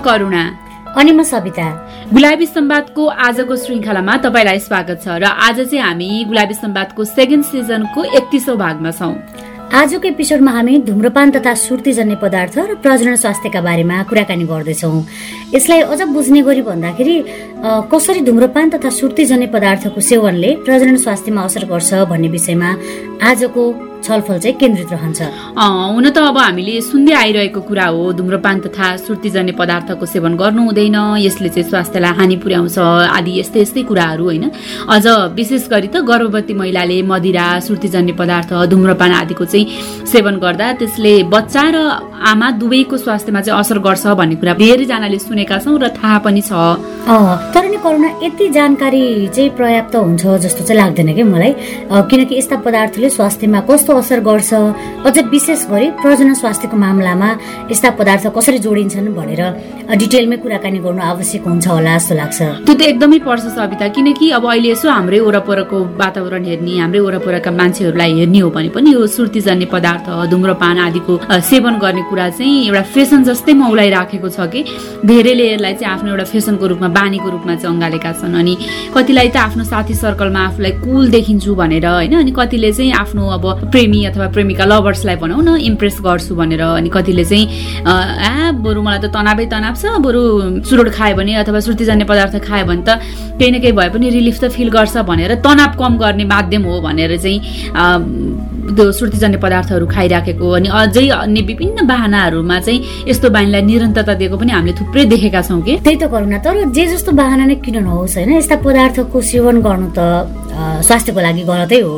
करुणा। अनि म सविता। गुलाबी सम्वादको आजको श्रृङ्खलामा तपाईँलाई स्वागत छ र आज चाहिँ हामी गुलाबी सम्वादको सेकेन्ड सिजनको एकतिसौँ भागमा छौँ। आजको एपिसोडमा हामी धुम्रपान तथा सुर्तीजन्य पदार्थ र प्रजनन स्वास्थ्यका बारेमा कुराकानी गर्दैछौँ। यसलाई अझ बुझ्ने गरी भन्दाखेरि कसरी धुम्रपान तथा सुर्तीजन्य पदार्थको सेवनले प्रजनन स्वास्थ्यमा असर गर्छ भन्ने विषयमा आजको छलफल चाहिँ केन्द्रित रहन्छ। हुन त अब हामीले सुन्दै आइरहेको कुरा हो धुम्रपान तथा सुर्तीजन्य पदार्थको सेवन गर्नु हुँदैन यसले चाहिँ स्वास्थ्यलाई हानि पुर्याउँछ आदि यस्तै यस्तै कुराहरू होइन। अझ विशेष गरी त गर्भवती महिलाले मदिरा सुर्तीजन्य पदार्थ धुम्रपान आदिको चाहिँ सेवन गर्दा त्यसले बच्चा र आमा दुवैको स्वास्थ्यमा चाहिँ असर गर्छ भन्ने कुरा धेरैजनाले सुनेका छौँ र थाहा पनि छ। तर नि करुणा यति जानकारी चाहिँ पर्याप्त हुन्छ जस्तो चाहिँ लाग्दैन कि मलाई? किनकि यस्ता पदार्थले स्वास्थ्यमा कस्तो कस्तो असर गर्छ? अझ विशेष गरी प्रजन स्वास्थ्यको मामलामा यस्ता पदार्थ कसरी जोडिन्छन् भनेर डिटेलमै कुराकानी गर्नु आवश्यक हुन्छ होला जस्तो लाग्छ। त्यो त एकदमै पर्छ सविता किनकि अब अहिले यसो हाम्रै वरपरको वातावरण हेर्ने हाम्रै वरपरका मान्छेहरूलाई हेर्ने हो भने पनि यो सुर्तीजन्य पदार्थ धुम्रपान आदिको सेवन गर्ने कुरा चाहिँ एउटा फेसन जस्तै मौलाइराखेको छ कि। धेरैले यसलाई चाहिँ आफ्नो एउटा फेसनको रूपमा बानीको रूपमा चाहिँ अँगालेका छन् अनि कतिलाई त आफ्नो साथी सर्कलमा आफूलाई कुल देखिन्छु भनेर होइन? अनि कतिले चाहिँ आफ्नो अब प्रेमी अथवा प्रेमिका लभर्सलाई भनौँ न इम्प्रेस गर्छु भनेर अनि कतिले चाहिँ आ बरु मलाई त तनावै तनाव छ बरु चुरोट खायो भने अथवा सुर्तीजन्य पदार्थ खायो भने त केही न केही भए पनि रिलिफ त फिल गर्छ भनेर तनाव कम गर्ने माध्यम हो भनेर चाहिँ त्यो सुर्तीजन्य पदार्थहरू खाइराखेको अनि अझै अन्य विभिन्न बाहनाहरूमा चाहिँ यस्तो बानीलाई निरन्तरता दिएको पनि हामीले थुप्रै देखेका छौँ कि। त्यही त न तर जे जस्तो बाहना नै किन नहोस् होइन? यस्ता पदार्थको सेवन गर्नु त स्वास्थ्यको लागि गलतै हो।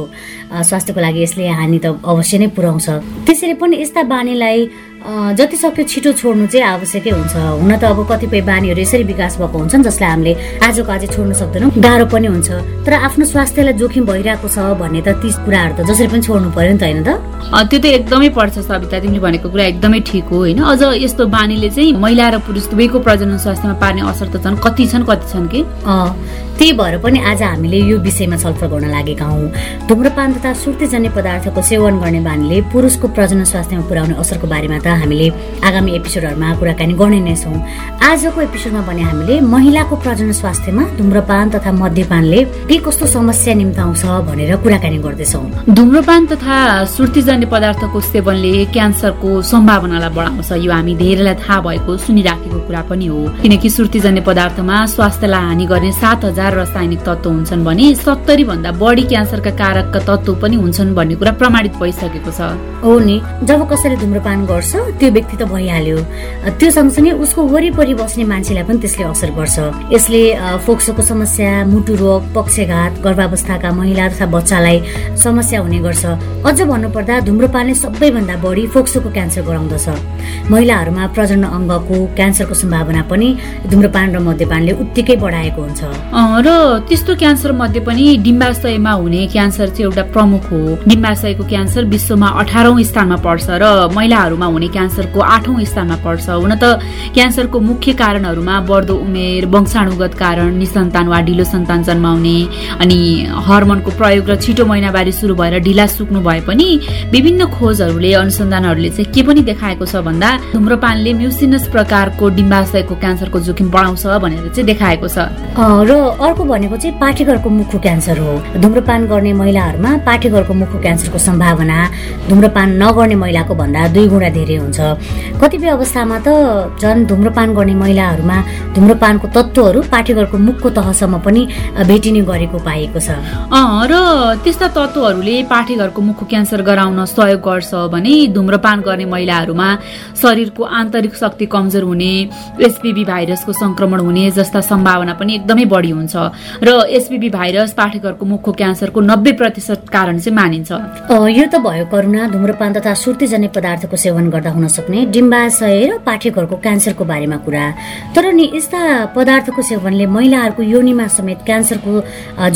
स्वास्थ्यको लागि यसले हानि त अवश्य नै पुर्याउँछ। त्यसरी पनि यस्ता बानीलाई जति सक्यो छिटो छोड्नु चाहिँ आवश्यकै हुन्छ। हुन त अब कतिपय बानीहरू यसरी विकास भएको हुन्छन् जसलाई हामीले आजको आज छोड्नु सक्दैनौँ। गाह्रो पनि हुन्छ। तर आफ्नो स्वास्थ्यलाई जोखिम भइरहेको छ भन्ने त ती कुराहरू त जसरी पनि छोड्नु पर्यो नि त होइन त? त्यो त एकदमै पर्छ सविता तिमीले भनेको कुरा एकदमै ठिक हो होइन? अझ यस्तो बानीले चाहिँ महिला र पुरुष दुवैको प्रजनन स्वास्थ्यमा पार्ने असर त झन् कति छन् कति छन् कि? त्यही भएर पनि आज हामीले यो विषयमा छलफल गर्न लागेका हौँ। धुम्रपान तथा सुर्तीजन्य पदार्थको सेवन गर्ने बानीले पुरुषको प्रजन स्वास्थ्यमा पुर्याउने असरको बारेमा त हामीले आगामी एपिसोडहरूमा कुराकानी गर्ने नै छौँ। आजको एपिसोडमा भने हामीले महिलाको प्रजन स्वास्थ्यमा धुम्रपान तथा मद्यपानले के कस्तो समस्या निम्ताउँछ भनेर कुराकानी गर्दैछौँ। धुम्रपान तथा सुर्तीजन्य पदार्थको सेवनले क्यान्सरको सम्भावनालाई बढाउँछ। यो हामी धेरैलाई थाहा भएको सुनिराखेको कुरा पनि हो। किनकि सुर्तीजन्य पदार्थमा स्वास्थ्यलाई हानि गर्ने सात हजार रासायनिक तत्व हुन्छन् भने सत्तरी भन्दा बढी क्यान्सरका कारकका तत्व पनि हुन्छन् भन्ने कुरा प्रमाणित भइसकेको छ। हो नि। जब कसैले धुम्रपान गर्छ त्यो व्यक्ति त भइहाल्यो। त्यो सँगसँगै उसको वरिपरि बस्ने मान्छेलाई पनि त्यसले असर गर्छ। यसले फोक्सोको समस्या मुटु रोग पक्षघात गर्भावस्थाका महिला तथा बच्चालाई समस्या हुने गर्छ। अझ भन्नुपर्दा धुम्रपानले सबैभन्दा बढी फोक्सोको क्यान्सर गराउँदछ। महिलाहरूमा प्रजनन अङ्गको क्यान्सरको सम्भावना पनि धुम्रपान र मद्यपानले उत्तिकै बढाएको हुन्छ। र त्यस्तो क्यान्सर मध्ये पनि डिम्बाशयमा हुने क्यान्सर चाहिँ एउटा प्रमुख हो। डिम्बाशयको क्यान्सर विश्वमा अठारौं स्थानमा पर्छ र महिलाहरूमा हुने क्यान्सरको आठौं स्थानमा पर्छ। हुन त क्यान्सरको मुख्य कारणहरूमा बढ्दो उमेर वंशाणुगत कारण निसन्तान वा ढिलो सन्तान जन्माउने अनि हर्मोनको प्रयोग र छिटो महिनावारी सुरु भएर ढिला सुक्नु भए पनि विभिन्न खोजहरूले अनुसन्धानहरूले चाहिँ के पनि देखाएको छ भन्दा धुम्रपानले म्युसिनस प्रकारको डिम्बाशयको क्यान्सरको जोखिम बढाउँछ भनेर चाहिँ देखाएको छ। र अर्को भनेको चाहिँ पाठेघरको मुखको क्यान्सर हो। धुम्रपान गर्ने महिलाहरूमा पाठेघरको मुखको क्यान्सरको सम्भावना धुम्रपान नगर्ने महिलाको भन्दा दुई गुणा धेरै हुन्छ। कतिपय अवस्थामा त झन् धुम्रपान गर्ने महिलाहरूमा धुम्रपानको तत्त्वहरू पाठेघरको मुखको तहसम्म पनि भेटिने गरेको पाएको छ। र त्यस्ता तत्त्वहरूले पाठेघरको मुखको क्यान्सर गराउन सहयोग गर्छ भने धुम्रपान गर्ने महिलाहरूमा शरीरको आन्तरिक शक्ति कमजोर हुने एसपिबी भाइरसको संक्रमण हुने जस्ता सम्भावना पनि एकदमै बढी हुन्छ। र एसपिबी भाइरस पाठेघरको मुखको क्यान्सरको नब्बे प्रतिशत कारण चाहिँ मानिन्छ। यो त भयो करुणा धुम्रपान तथा सुर्तीजन्य पदार्थको सेवन गर्दा हुन सक्ने डिम्बाशय र पाठेघरको क्यान्सरको बारेमा कुरा। तर नि यस्ता पदार्थको सेवनले महिलाहरूको योनिमा समेत क्यान्सरको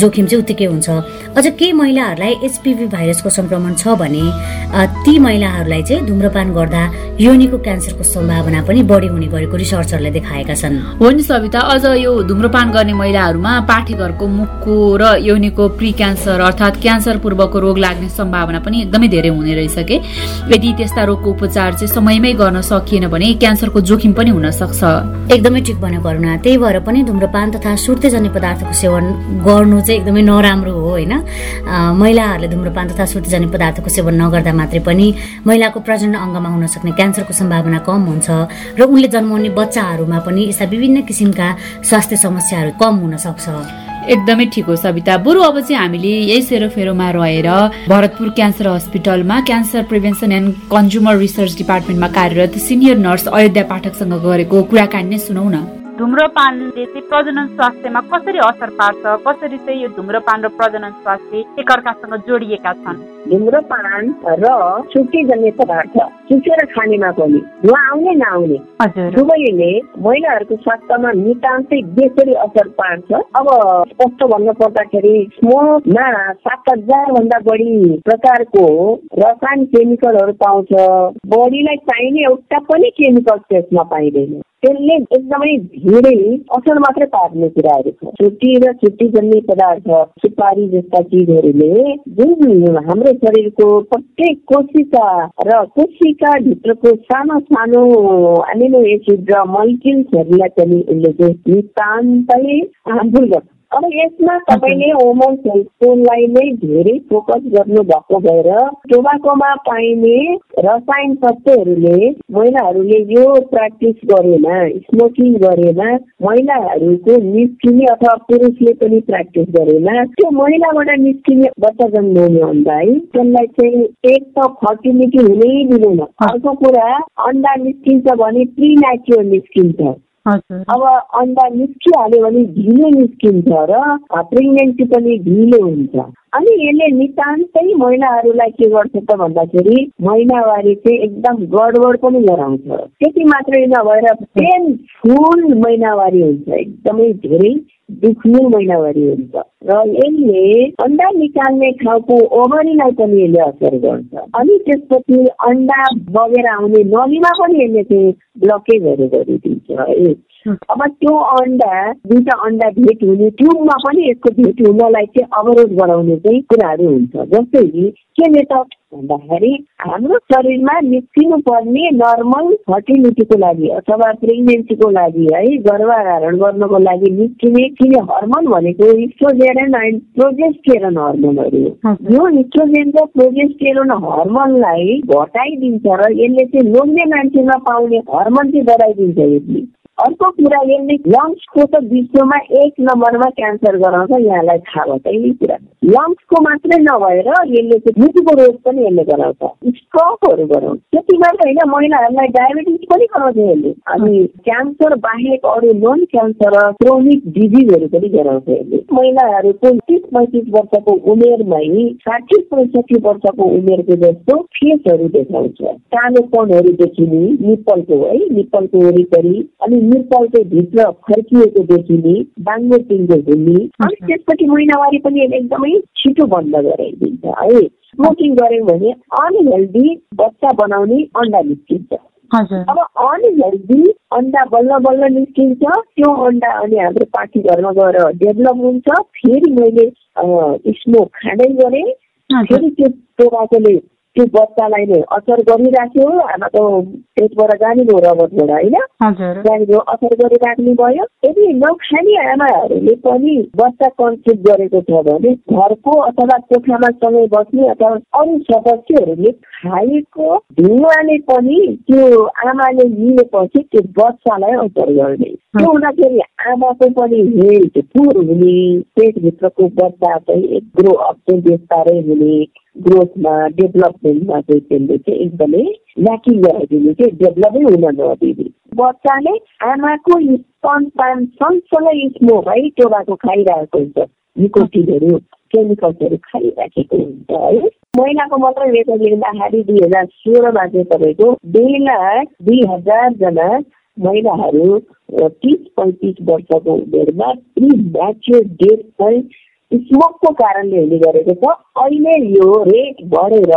जोखिम चाहिँ उत्तिकै हुन्छ। अझ केही महिलाहरूलाई एचपिभी भाइरसको संक्रमण छ भने ती महिलाहरूलाई चाहिँ धुम्रपान गर्दा योनिको क्यान्सरको सम्भावना पनि बढी हुने गरेको रिसर्चरले देखाएका छन्। हो नि सविता अझ यो धुम्रपान गर्ने महिलाहरूमा पाठेघरको मुखको र योनिको प्री क्यान्सर अर्थात् क्यान्सर पूर्वको रोग लाग्ने सम्भावना पनि एकदमै धेरै हुने रहेछ कि यदि त्यस्ता रोगको उपचार चाहिँ समयमै गर्न सकिएन भने क्यान्सरको जोखिम पनि हुन सक्छ। एकदमै ठिक भन्यो करुणा। त्यही भएर पनि धुम्रपान तथा सुर्तेजन्य पदार्थको सेवन गर्नु चाहिँ एकदमै नराम्रो हो होइन? महिलाहरूले धुम्रपान तथा सुर्तेजन्य पदार्थको सेवन नगर्दा मात्रै पनि महिलाको प्रजनन अङ्गमा हुन सक्ने क्यान्सरको सम्भावना कम हुन्छ र उनले जन्माउने बच्चाहरूमा पनि यस्ता विभिन्न किसिमका स्वास्थ्य समस्याहरू कम हुन सक्छ। एकदमै ठिक हो सविता। बरु अब चाहिँ हामीले यही सेरोफेरोमा रहेर भरतपुर क्यान्सर हस्पिटलमा cancer prevention and consumer research डिपार्टमेन्टमा कार्यरत सिनियर नर्स अयोध्या पाठकसँग गरेको कुराकानी नै सुनौ न। धुम्रपानले चाहिँ प्रजनन स्वास्थ्यमा कसरी असर पार्छ? कसरी चाहिँ यो धुम्रपान र प्रजनन स्वास्थ्य एकअर्कासँग जोडिएका छन्? धुम्रपान र जन्य पदार्थ चुसेर खानेमा पनि धुवा आउने नआउने। दुवैले महिलाहरूको स्वास्थ्यमा नितान्तै बेसरी असर पार्छ। अब स्पष्ट भन्नु पर्दाखेरि स्मोकमा सात हजार भन्दा बढी प्रकारको रसायन केमिकलहरू पाउँछ। बडीलाई चाहिने एउटा पनि केमिकल त्यसमा पाइँदैन त्यसले एकदमै धेरै असर मात्रै पार्ने कुराहरू छ छुट्टी र छुट्टी जन्ने पदार्थ सुपारी जस्ता चिजहरूले जुन हाम्रो शरीरको प्रत्येक कोशिका र कोशिका भित्रको सानो सानो एमिनो एसिड र मल्किल्सहरूलाई पनि उसले चाहिँ नितान्तै हार्मफुल गर्छ अब यसमा तपाईँले होमोन सेल्सलाई नै धेरै फोकस गर्नु भएको भएर टोबाकोमा पाइने रसायन तत्त्वहरूले महिलाहरूले यो प्र्याक्टिस गरेन स्मोकिङ गरेन महिलाहरूको निस्किने अथवा पुरुषले पनि प्र्याक्टिस गरेन। त्यो महिलाबाट निस्किने बच्चा जन्माउने अन्डा है त्यसलाई चाहिँ एक त फर्टिलिटी हुनै दिँदैन। अर्को कुरा अन्डा निस्किन्छ भने प्रि निस्किन्छ। अब अन्डा निस्किहाल्यो भने ढिलो निस्किन्छ र प्रेग्नेन्सी पनि ढिलो हुन्छ। अनि यसले नितान्तै महिलाहरूलाई के गर्छ त भन्दाखेरि महिनावारी चाहिँ एकदम गडबड पनि गराउँछ। त्यति मात्रै नभएर पेनफुल महिनावारी हुन्छ एकदमै धेरै दुख्ने महिनावारी हुन्छ। र यसले अन्डा निकाल्ने ठाउँको ओभरीलाई पनि यसले असर गर्छ। अनि त्यसपछि अन्डा बगेर आउने नलीमा पनि यसले चाहिँ ब्लकेजहरू गरिदिन्छ। अब त्यो अन्डा दुईटा अन्डा भेट हुने ट्युबमा पनि यसको भेट हुनलाई चाहिँ अवरोध गराउने चाहिँ कुराहरू हुन्छ। जस्तै केले त भन्दाखेरि हाम्रो शरीरमा निस्किनु पर्ने नर्मल फर्टिलिटीको लागि अथवा प्रेग्नेन्सीको लागि है गर्भधारण गर्नको लागि निस्किने किने हर्मोन भनेको इस्ट्रोजेन एन्ड प्रोजेस्टेरोन हर्मोनहरू यो इस्ट्रोजेन र प्रोजेस्टेरोन हर्मोनलाई घटाइदिन्छ र यसले चाहिँ लोग्ने मान्छेमा पाउने हर्मोन चाहिँ बढाइदिन्छ यसले। अर्को कुरा यसले लङ्सको त विश्वमा एक नम्बरमा क्यान्सर गराउँछ यहाँलाई थाहा भयो यही कुरा। लङ्सको मात्रै नभएर यसले चाहिँ मुटुको रोग पनि यसले गराउँछ। स्ट्रोकहरू गराउँछ। त्यति मात्रै होइन महिलाहरूलाई डायबिटिज पनि गराउँछ यसले। अनि क्यान्सर बाहेक अरू नन क्यान्सर र क्रोनिक डिजिजहरू पनि गराउँछ यसले। महिलाहरूको तिस पैँतिस वर्षको उमेरमै साठी पैँसठी वर्षको उमेरको जस्तो फेसहरू देखाउँछ। कालोपनहरू देखिने निप्पलको है निप्पलको वरिपरि। अनि निप्पलको भित्र फर्किएको देखिने बाङ्गो टिङ्गो हुने अनि त्यसपछि महिनावारी पनि एकदमै छिटो बन्द गराइदिन्छ है। स्मोकिङ गऱ्यौँ भने अनहेल्दी बच्चा बनाउने अन्डा निस्किन्छ। अब अनहेल्दी अन्डा बल्ल बल्ल निस्किन्छ त्यो अन्डा अनि हाम्रो पार्टी घरमा गएर डेभलप हुन्छ फेरि मैले स्मोक खाँदै गरेँ फेरि त्यो टोबाकोले त्यो बच्चालाई नै असर गरिराख्यो। आमाको पेटबाट जाने भयो रगतबाट होइन? जाने भयो असर गरिराख्ने भयो। यदि नखाने आमाहरूले पनि बच्चा कन्सेप्ट गरेको छ भने घरको अथवा कोठामा सँगै बस्ने अथवा अरू सदस्यहरूले खाएको धुवाले पनि त्यो आमाले लिएपछि त्यो बच्चालाई असर गर्ने। त्यो हुँदाखेरि आमाको पनि हेल्थ पुर हुने। पेटभित्रको बच्चा चाहिँ ग्रो अप चाहिँ बिस्तारै हुने। ग्रोथमा डेभलपमेन्टमा चाहिँ त्यसले चाहिँ एकदमै ल्याकिङ गराइदिने चाहिँ डेभलपै हुन नदिने बच्चाले आमाको स्तनपान सँगसँगै स्मोक है टोबाको खाइरहेको हुन्छ निकोटिनहरू केमिकल्सहरू खाइराखेको हुन्छ है महिनाको मात्रै रेकर्ड लिँदाखेरि दुई हजार सोह्रमा चाहिँ तपाईँको दुई लाख दुई हजारजना महिलाहरू तिस पैँतिस वर्षको उमेरमा प्रि म्याच्योर डेट चाहिँ स्मोकको कारणले हुने गरेको छ। अहिले यो रेट बढेर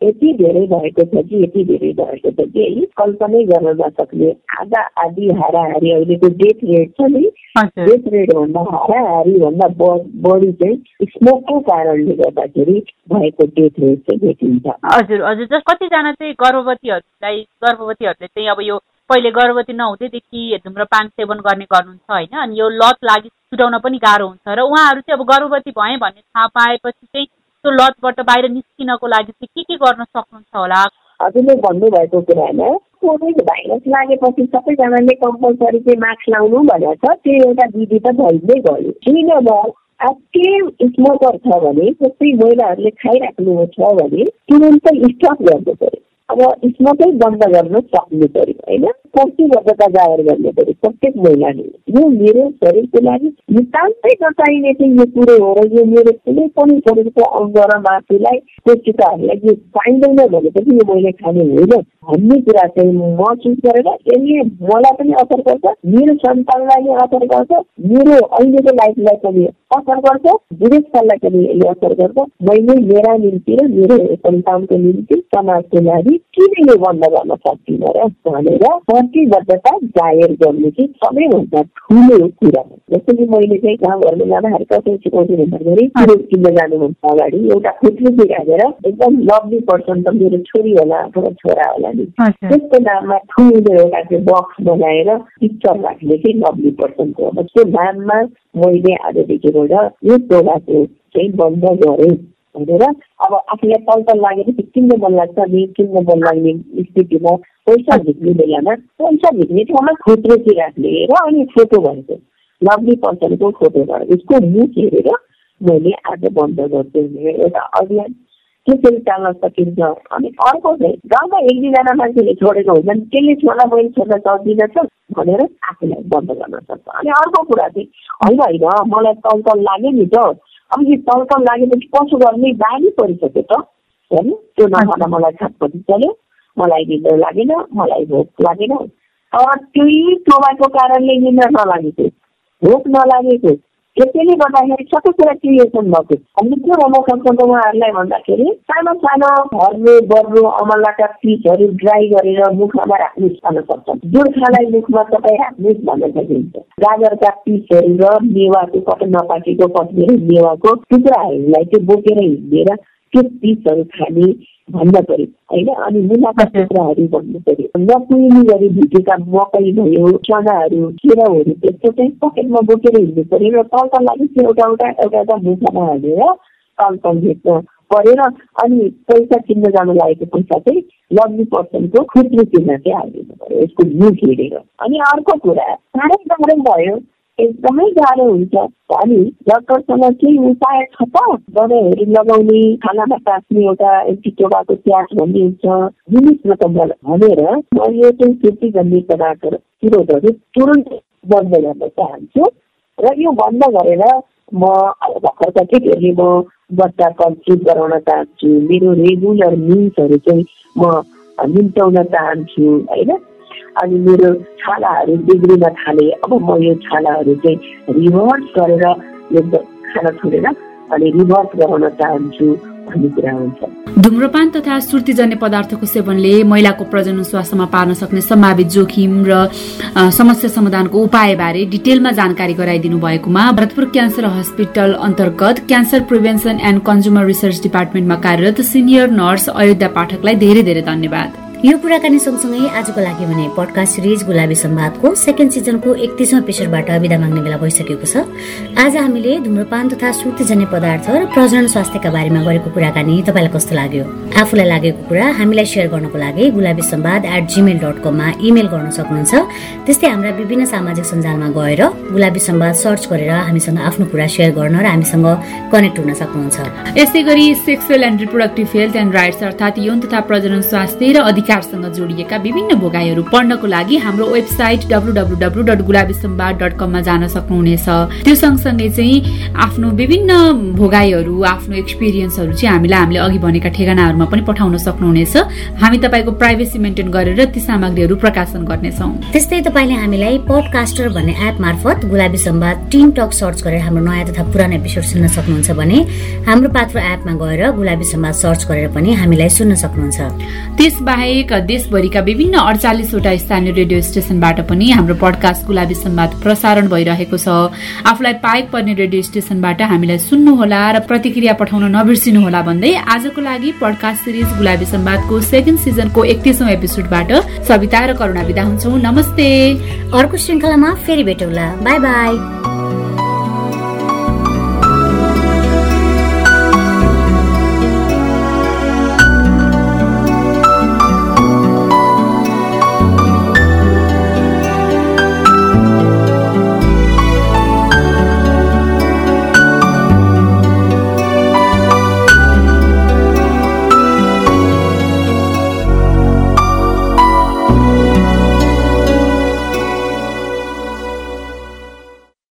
यति धेरै भएको छ कि यति धेरै भएको छ कि है कल्पनै गर्न नसक्ने आधा आधी हाराहारी अहिलेको डेथ रेट छ नि। डेथ रेटभन्दा हाराहारी भन्दा बढी चाहिँ स्मोकको कारणले गर्दाखेरि भएको डेथ रेट चाहिँ देखिन्छ। हजुर हजुर। कतिजना चाहिँ गर्भवतीहरूलाई गर्भवतीहरूले चाहिँ अब यो पहिले गर्भवती नहुँदैदेखि धुम्रपान सेवन गर्ने गर्नुहुन्छ होइन। अनि यो लत लागि छुटाउन पनि गाह्रो हुन्छ र उहाँहरू चाहिँ अब गर्भवती भएँ भन्ने थाहा पाएपछि चाहिँ त्यो लतबाट बाहिर निस्किनको लागि चाहिँ के के गर्न सक्नुहुन्छ होला? हजुरले भन्नुभएको कुरामा कोभिड भाइरस लागेपछि सबैजनाले कम्पलसरी चाहिँ मास्क लाउनु भनेको छ त्यो एउटा विधि त भइ नै गयो। किन एक्टिभ स्मोकर छ भने जस्तै महिलाहरूले खाइराख्नु छ भने तुरन्तै स्टप गर्नु पऱ्यो। अब स्मोकै बन्द गर्न सक्नु पर्यो होइन प्रतिबद्धता जाहेर गर्नु पर्यो प्रत्येक महिलाले यो मेरो शरीरको लागि नितान्तै नचाहिने चाहिँ यो कुरो हो र यो मेरो कुनै पनि शरीरको अङ्ग र मासुलाई टिकाहरूलाई यो पाइँदैन भनेपछि यो मैले खाने होइन भन्ने कुरा चाहिँ महसुस गरेर यसले मलाई पनि असर गर्छ मेरो सन्तानलाई पनि असर गर्छ मेरो अहिलेको लाइफलाई पनि असर गर्छ बुढेसकाललाई पनि यसले असर गर्छ। मैले मेरा निम्ति र मेरो सन्तानको निम्ति समाजको लागि किन यो बन्द गर्न सक्दिनँ र भनेर प्रतिबद्धता जाहेर गर्नु चाहिँ सबैभन्दा ठुलो कुरा हो। जस्तो कि मैले चाहिँ गाउँघरमा जाँदाखेरि कसरी सिकाउँछु भन्दाखेरि कुरो किन्न जानुभन्दा अगाडि एउटा खुट्रुसी राखेर एकदम लभली पर्सन त मेरो छोरी होला अथवा छोरा होला नि त्यसको नाममा ठुलो एउटा चाहिँ बक्स बनाएर पिक्चर राख्ने चाहिँ लभली पर्सनको अब त्यो नाममा मैले आजदेखिबाट यो प्रोग्रामको चाहिँ बन्द गरेँ भनेर अब आफूलाई तल लागेर किन्न मन लाग्छ नि किन्न मन लाग्ने स्थितिमा पैसा झिक्ने बेलामा पैसा झिक्ने ठाउँमा खुत्रेसी राख्ने र अनि फोटो भएको लभली पर्सनको फोटो भयो उसको मुख हेरेर मैले आज बन्द गर्छु एउटा अभियान त्यसरी चाल्न सकिन्छ अनि अर्को चाहिँ गाउँमा एक दुईजना मान्छेले छोडेको हुन्छन् त्यसले छोड्दा मैले छोड्न सक्दिनँ भनेर आफूलाई बन्द गर्न सक्छ अनि अर्को कुरा चाहिँ होइन होइन मलाई तल तल लाग्यो नि त अब यो तलकल लागेपछि पशु गर्ने बानी परिसक्यो त होइन त्यो नखाँदा मलाई छटपट्टि चल्यो मलाई निन्द्र लागेन मलाई भोक लागेन अब त्यही ट्रोमाको कारणले निन्द्र नलागेको भोक नलागेको त्यसैले गर्दाखेरि सबै कुरा क्रिएसन भएको हामीले के गर्न सक्छौँ उहाँहरूलाई भन्दाखेरि सानो सानो घरले बर्रो अमलाका पिसहरू ड्राई गरेर मुखमा राख्नु खान सक्छौँ। गोर्खालाई मुखमा तपाईँ राख्नुहोस् भन्न सकिन्छ। गाजरका पिसहरू र मेवाको कतै नपाकेको कतिखेर मेवाको टुक्राहरूलाई चाहिँ बोकेर हिँडेर त्यो पिसहरू खाने भन्न पर्यो होइन? अनि मुलाका टुक्राहरू भन्नु पर्यो नकुइनी गरी भिटेका मकै भयो चनाहरू केराहरू त्यस्तो चाहिँ पकेटमा बोकेर हिँड्नु पर्यो र तलका लागि चाहिँ एउटा एउटा एउटा एउटा मुखामा हालेर तल तल भेट्न परेर अनि पैसा किन्न जानु लागेको पैसा चाहिँ लग्ने पर्सनको खुद्री किन्न चाहिँ हालिदिनु पर्यो यसको मुख हेरेर अनि अर्को कुरा साह्रै गाह्रै भयो। एकदमै गाह्रो हुन्छ। अनि डक्टरसँग केही उपाय छ त? दबाईहरू लगाउने खानामा टाँच्ने एउटा एन्टिटोबाको त्याग भन्ने हुन्छ। दिनुहोस् न त भनेर म यो चाहिँ खेती गर्ने पदार्थहरू विरोधहरू तुरन्त बन्द गर्न चाहन्छु। र यो बन्द गरेर म भर्खरका केटीहरूले म बच्चा कम्प्लिट गराउन चाहन्छु। मेरो रेगुलर मिल्सहरू चाहिँ म निम्त्याउन चाहन्छु होइन? अनि मेरो छालाहरू बिग्रिन थाले। अब म यो छालाहरू चाहिँ रिभर्स गरेर खान छोडेर अनि रिभर्स गराउन चाहन्छु धुम्रपान तथा सुर्तीजन्य पदार्थको सेवनले महिलाको प्रजनन स्वास्थ्यमा पार्न सक्ने सम्भावित जोखिम र समस्या समाधानको उपायबारे डिटेलमा जानकारी गराइदिनु भएकोमा भरतपुर क्यान्सर हस्पिटल अन्तर्गत cancer prevention and consumer research डिपार्टमेन्टमा कार्यरत सिनियर नर्स अयोध्या पाठकलाई धेरै धेरै धन्यवाद। यो कुराकानी सँगसँगै आजको लागि भने पडकास्ट सिरिज गुलाबी सम्वादको सेकेन्ड सिजनको एकतिसौँ एपिसोडबाट विदा माग्ने बेला भइसकेको छ। आज हामीले धुम्रपान तथा सुतिजन्य पदार्थ र प्रजनन स्वास्थ्यका बारेमा गरेको कुराकानी तपाईँलाई कस्तो लाग्यो? आफूलाई लागेको कुरा हामीलाई सेयर गर्नको लागि Gulabi Sambad at Gmail dot कममा इमेल गर्न सक्नुहुन्छ। त्यस्तै हाम्रा विभिन्न सामाजिक सञ्जालमा गएर गुलाबी सम्वाद सर्च गरेर हामीसँग आफ्नो कुरा सेयर गर्न र हामीसँग कनेक्ट हुन सक्नुहुन्छ। यसै गरी sexual and reproductive health and rights अर्थात् यौन तथा प्रजनन स्वास्थ्य र अधिकार विचारसँग जोडिएका विभिन्न भोगाईहरू पढ्नको लागि हाम्रो website W W W dot Gulabi Sambad dot कममा जान सक्नुहुनेछ। त्यो सँगसँगै चाहिँ आफ्नो विभिन्न भोगाईहरू आफ्नो एक्सपिरियन्सहरू चाहिँ हामीलाई हामीले अघि भनेका ठेगानाहरूमा पनि पठाउन सक्नुहुनेछ। हामी तपाईँको प्राइभेसी मेन्टेन गरेर ती सामग्रीहरू प्रकाशन गर्नेछौँ। त्यस्तै तपाईँले हामीलाई पडकास्टर भन्ने एप मार्फत Gulabi Sambad team talk search गरेर हाम्रो नयाँ तथा पुरानो एपिसोड सुन्न सक्नुहुन्छ भने हाम्रो पात्र एपमा गएर गुलाबी सम्वाद सर्च गरेर पनि हामीलाई सुन्न सक्नुहुन्छ। त्यसबाहेक देशभरिका विभिन्न अडचालिसवटा स्थानीय रेडियो स्टेशनबाट पनि हाम्रो पडकास्ट गुलाबी सम्वाद प्रसारण भइरहेको छ। आफूलाई पाएक पर्ने रेडियो स्टेशनबाट हामीलाई सुन्नुहोला र प्रतिक्रिया पठाउन नबिर्सिनुहोला भन्दै आजको लागि पडकास्ट सिरिज गुलाबी सम्वादको सेकेन्ड सिजनको एकतिसौँ एपिसोडबाट सविता र करुणा विदा हुन्छौ। नमस्ते। अर्को श्रृङ्खलामा फेरि भेटौँला। Bye bye.